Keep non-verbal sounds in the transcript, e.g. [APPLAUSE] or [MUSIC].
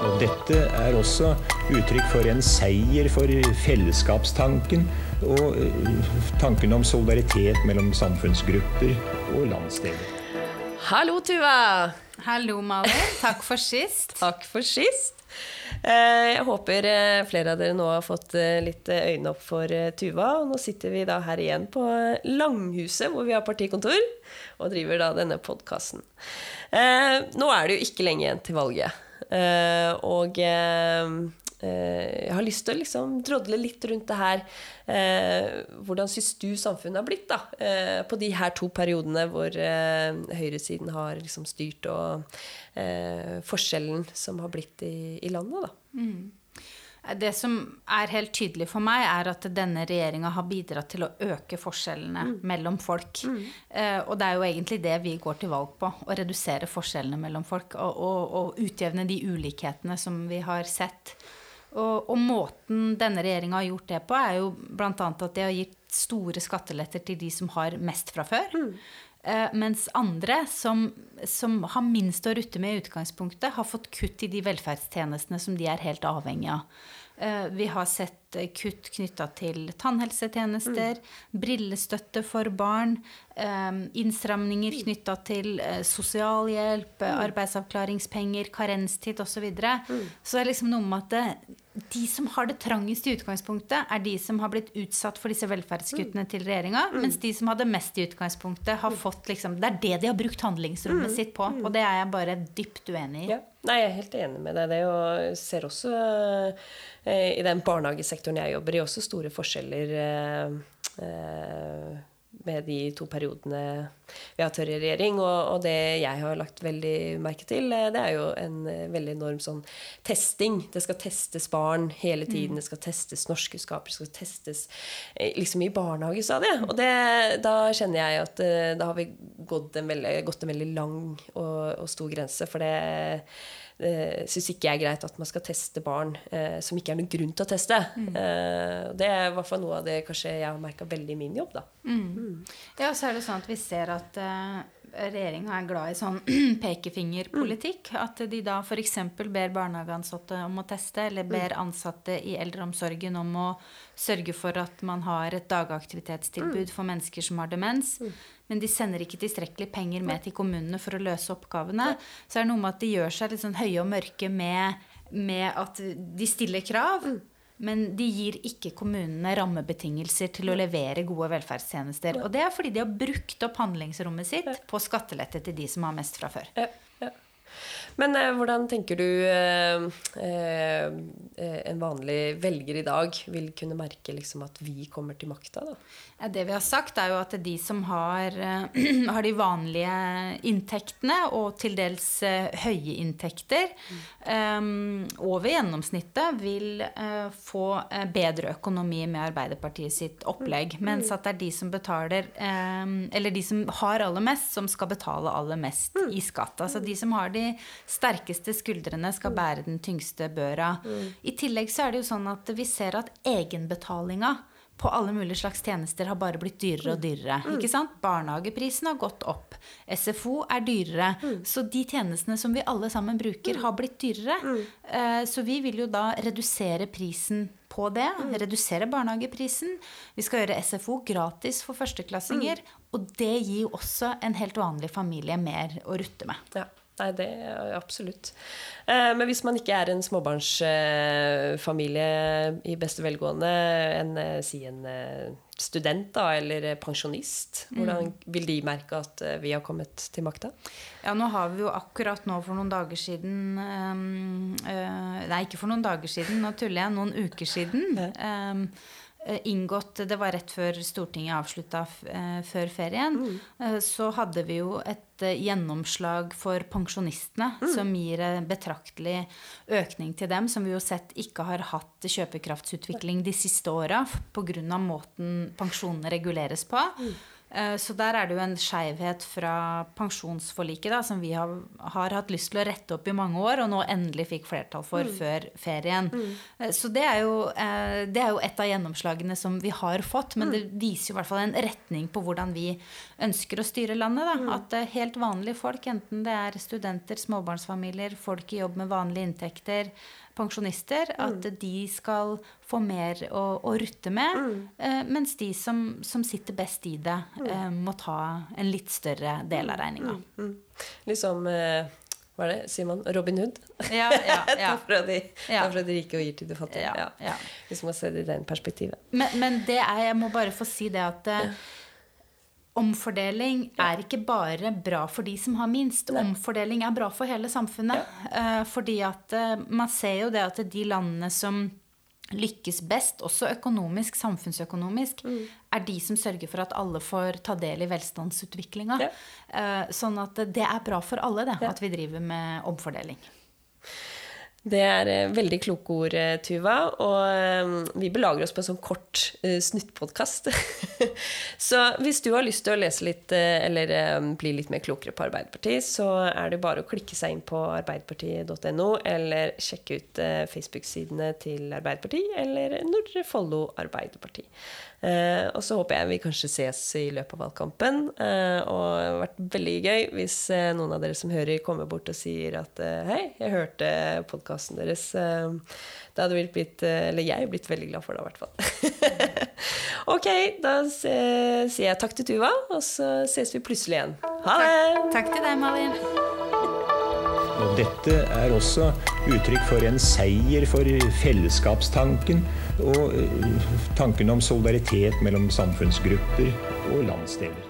Og dette er også uttrykk for en seier for fellesskapstanken og eh, tanken om solidaritet mellom samfunnsgrupper og landsdeler. Hallo, Tuva! Hallo, Malin. Takk for sist. [LAUGHS] Takk for sist. Eh, jeg håper eh, flere av dere nå har fått litt øynene opp for Tuva. Og nå sitter vi da her igjen på Langhuset, hvor vi har partikontor, og driver da denne podkasten. Nå er det jo ikke lenge igjen til valget. Og jeg har lyst til å liksom drodle litt rundt det her. hvordan syns du samfunnet har blitt da, på de her to periodene hvor høyresiden har liksom styrt, og forskjellen som har blitt i, i landet? da. Mm. Det som er helt tydelig for meg, er at denne regjeringa har bidratt til å øke forskjellene mm. mellom folk. Mm. Eh, og det er jo egentlig det vi går til valg på. Å redusere forskjellene mellom folk. Og, og, og utjevne de ulikhetene som vi har sett. Og, og måten denne regjeringa har gjort det på, er jo bl.a. at de har gitt store skatteletter til de som har mest fra før. Mm. Uh, mens andre, som, som, har minst å rutte med i utgangspunktet, har fått kutt i de velferdstjenestene som de er helt avhengig av. Uh, vi har sett kutt knytta til tannhelsetjenester, mm. brillestøtte for barn, innstramninger knytta til sosialhjelp, mm. arbeidsavklaringspenger, karenstid osv. Så, videre. mm. så det er liksom noe med at det, de som har det trangest i utgangspunktet, er de som har blitt utsatt for disse velferdskuttene til regjeringa. Mm. Mens de som hadde mest i utgangspunktet, har fått liksom Det er det de har brukt handlingsrommet mm. sitt på. Og det er jeg bare dypt uenig i. Ja. Nei, jeg er helt enig med deg. Det og ser også eh, i den barnehagesektoren jeg jobber i, også store forskjeller. Eh, eh, med de to periodene vi har tørr regjering. Og, og, det jeg har lagt veldig merke til, eh, det er jo en eh, veldig enorm sånn testing. Det skal testes barn hele tiden. Mm. Det skal testes norskkunnskaper. Det skal testes eh, liksom i barnehagestadiet. Og det, da kjenner jeg at da har vi gått en veldig, gått en veldig lang og, og stor grense. For det eh, syns ikke jeg er greit at man skal teste barn eh, som ikke er noen grunn til å teste. Mm. Eh, det er i hvert fall noe av det kanskje jeg har merka veldig i min jobb. da. Mm. Mm. Ja, så er det sånn at vi ser at eh, regjeringa er glad i sånn [CLEARS THROAT] pekefingerpolitikk. Mm. At de da f.eks. ber barnehageansatte om å teste, eller mm. ber ansatte i eldreomsorgen om å sørge for at man har et dagaktivitetstilbud mm. for mennesker som har demens. Men de sender ikke tilstrekkelig penger med til kommunene for å løse oppgavene. Så er det noe med at de gjør seg litt sånn høye og mørke med, med at de stiller krav. Men de gir ikke kommunene rammebetingelser til å levere gode velferdstjenester. Og det er fordi de har brukt opp handlingsrommet sitt på skattelette til de som har mest fra før. Men eh, hvordan tenker du eh, eh, en vanlig velger i dag vil kunne merke liksom, at vi kommer til makta? Det vi har sagt, er jo at de som har, eh, [CLEARS THROAT] har de vanlige inntektene, og til dels eh, høye inntekter, mm. over gjennomsnittet, vil få bedre økonomi med Arbeiderpartiet sitt opplegg. Mm. Mens at det er de som betaler Eller de som har aller mest, som skal betale aller mest mm. i skatt. Altså de som har de sterkeste skuldrene skal bære den tyngste børa. Mm. I tillegg så er det jo sånn at vi ser at egenbetalinga på alle mulige slags tjenester har bare blitt dyrere og dyrere. Mm. ikke sant? Barnehageprisen har gått opp. SFO er dyrere. Mm. Så de tjenestene som vi alle sammen bruker, mm. har blitt dyrere. Mm. Uh, så vi vil jo da redusere prisen på det. Mm. Redusere barnehageprisen. Vi skal gjøre SFO gratis for førsteklassinger. Og det gir jo også en helt vanlig familie mer å rutte med. Ja. Nei, det er absolutt. Eh, men hvis man ikke er en småbarnsfamilie i beste velgående, en, eh, si en eh, student da, eller pensjonist, hvordan mm. vil de merke at vi har kommet til makta? Ja, nå har vi jo akkurat nå for noen dager siden Nei, ikke for noen dager siden, nå tuller jeg. Noen uker siden. Eh, inngått Det var rett før Stortinget avslutta eh, før ferien. Mm. Eh, så hadde vi jo et gjennomslag for pensjonistene mm. som gir en betraktelig økning til dem, som vi jo sett ikke har hatt kjøpekraftsutvikling de siste åra pga. måten pensjonene reguleres på. Mm. Eh, så der er det jo en skeivhet fra pensjonsforliket da, som vi har, har, hatt lyst til å rette opp i mange år, og nå endelig fikk flertall for mm. før ferien. Mm. Eh, så det er, jo, eh, det er, jo, et av gjennomslagene som vi har fått, men mm. det viser jo i hvert fall en retning på hvordan vi ønsker å styre landet. Da. Mm. At helt vanlige folk, enten det er studenter, småbarnsfamilier, folk i jobb med vanlige inntekter, pensjonister, at mm. de skal få mer å, å rutte med. Mm. Mens de som, som, sitter best i det, må ta en litt større del av regninga. Mm. mm. Liksom eh, hva er det, sier man? Robin Hood? Ja, ja, [LAUGHS] ja. fra de, ja. fra de rike og gir til de fattige. Ja, ja. Hvis man ser det i den perspektivet. Men, men, det er, jeg må bare få si det at eh, Omfordeling er ikke bare bra for de som har minst. Nei. Omfordeling er bra for hele samfunnet. Fordi at man ser jo det at de landene som lykkes best, også økonomisk, samfunnsøkonomisk, mm. er de som sørger for at alle får ta del i velstandsutviklinga. Ja. Uh, sånn at det er bra for alle, det, ja. at vi driver med omfordeling. Det er eh, veldig kloke ord, eh, Tuva. Og eh, vi belager oss på en sånn kort snuttpodkast. [LAUGHS] så hvis du har lyst til å lese litt, eller bli litt mer klokere på Arbeiderpartiet, så er det bare å klikke seg inn på arbeiderpartiet.no, eller sjekke ut Facebook-sidene til Arbeiderpartiet, eller Nordre Follo Arbeiderparti. Og så håper jeg vi kanskje ses i løpet av valgkampen. Og det har vært veldig gøy hvis noen av dere som hører, kommer bort og sier at hei, jeg hørte podkasten deres. Eh, det hadde blitt, eh, eller jeg blitt veldig glad for det, i hvert fall. [LAUGHS] ok, da sier jeg takk til Tuva, og så ses vi plutselig igjen. Ha det! Takk, takk til deg, Malin. Og dette er også uttrykk for en seier for fellesskapstanken og eh, tanken om solidaritet mellom samfunnsgrupper og landsdeler.